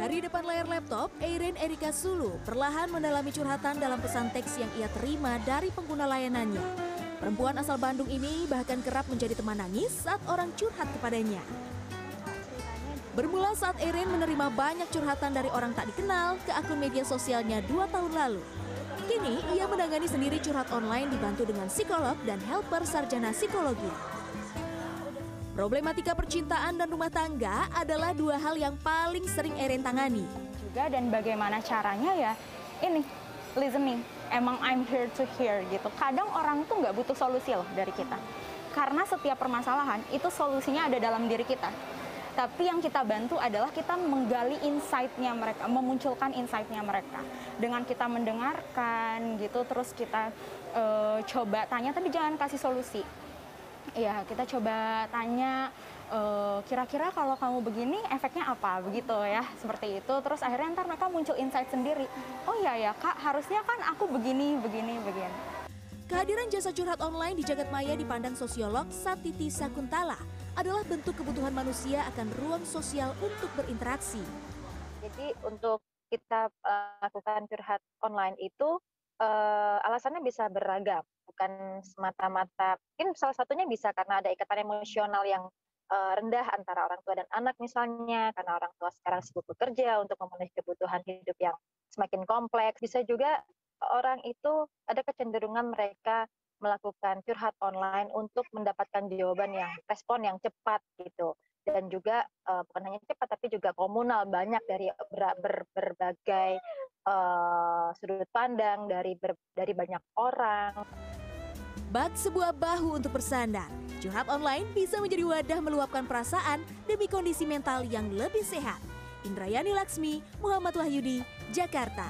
Dari depan layar laptop, Eirin Erika Sulu perlahan mendalami curhatan dalam pesan teks yang ia terima dari pengguna layanannya. Perempuan asal Bandung ini bahkan kerap menjadi teman nangis saat orang curhat kepadanya. Bermula saat Erin menerima banyak curhatan dari orang tak dikenal ke akun media sosialnya dua tahun lalu. Kini, ia menangani sendiri curhat online dibantu dengan psikolog dan helper sarjana psikologi. Problematika percintaan dan rumah tangga adalah dua hal yang paling sering Erin tangani. juga dan bagaimana caranya ya ini listening emang I'm here to hear gitu kadang orang tuh nggak butuh solusi loh dari kita karena setiap permasalahan itu solusinya ada dalam diri kita tapi yang kita bantu adalah kita menggali insight-nya mereka, memunculkan insight-nya mereka. Dengan kita mendengarkan gitu, terus kita eh, coba tanya, tapi jangan kasih solusi. Iya, kita coba tanya eh, kira-kira kalau kamu begini efeknya apa? Begitu ya seperti itu. Terus akhirnya ntar mereka muncul insight sendiri. Oh iya ya kak harusnya kan aku begini begini begini. Kehadiran jasa curhat online di jagat maya dipandang sosiolog Satiti Sakuntala adalah bentuk kebutuhan manusia akan ruang sosial untuk berinteraksi. Jadi untuk kita uh, lakukan curhat online itu uh, alasannya bisa beragam, bukan semata-mata. Mungkin salah satunya bisa karena ada ikatan emosional yang uh, rendah antara orang tua dan anak misalnya, karena orang tua sekarang sibuk bekerja untuk memenuhi kebutuhan hidup yang semakin kompleks. Bisa juga orang itu ada kecenderungan mereka melakukan curhat online untuk mendapatkan jawaban yang respon yang cepat gitu dan juga uh, bukan hanya cepat tapi juga komunal banyak dari ber, ber, berbagai uh, sudut pandang dari ber, dari banyak orang. Bak sebuah bahu untuk bersandar. Curhat online bisa menjadi wadah meluapkan perasaan demi kondisi mental yang lebih sehat. Indrayani Laksmi, Muhammad Wahyudi, Jakarta.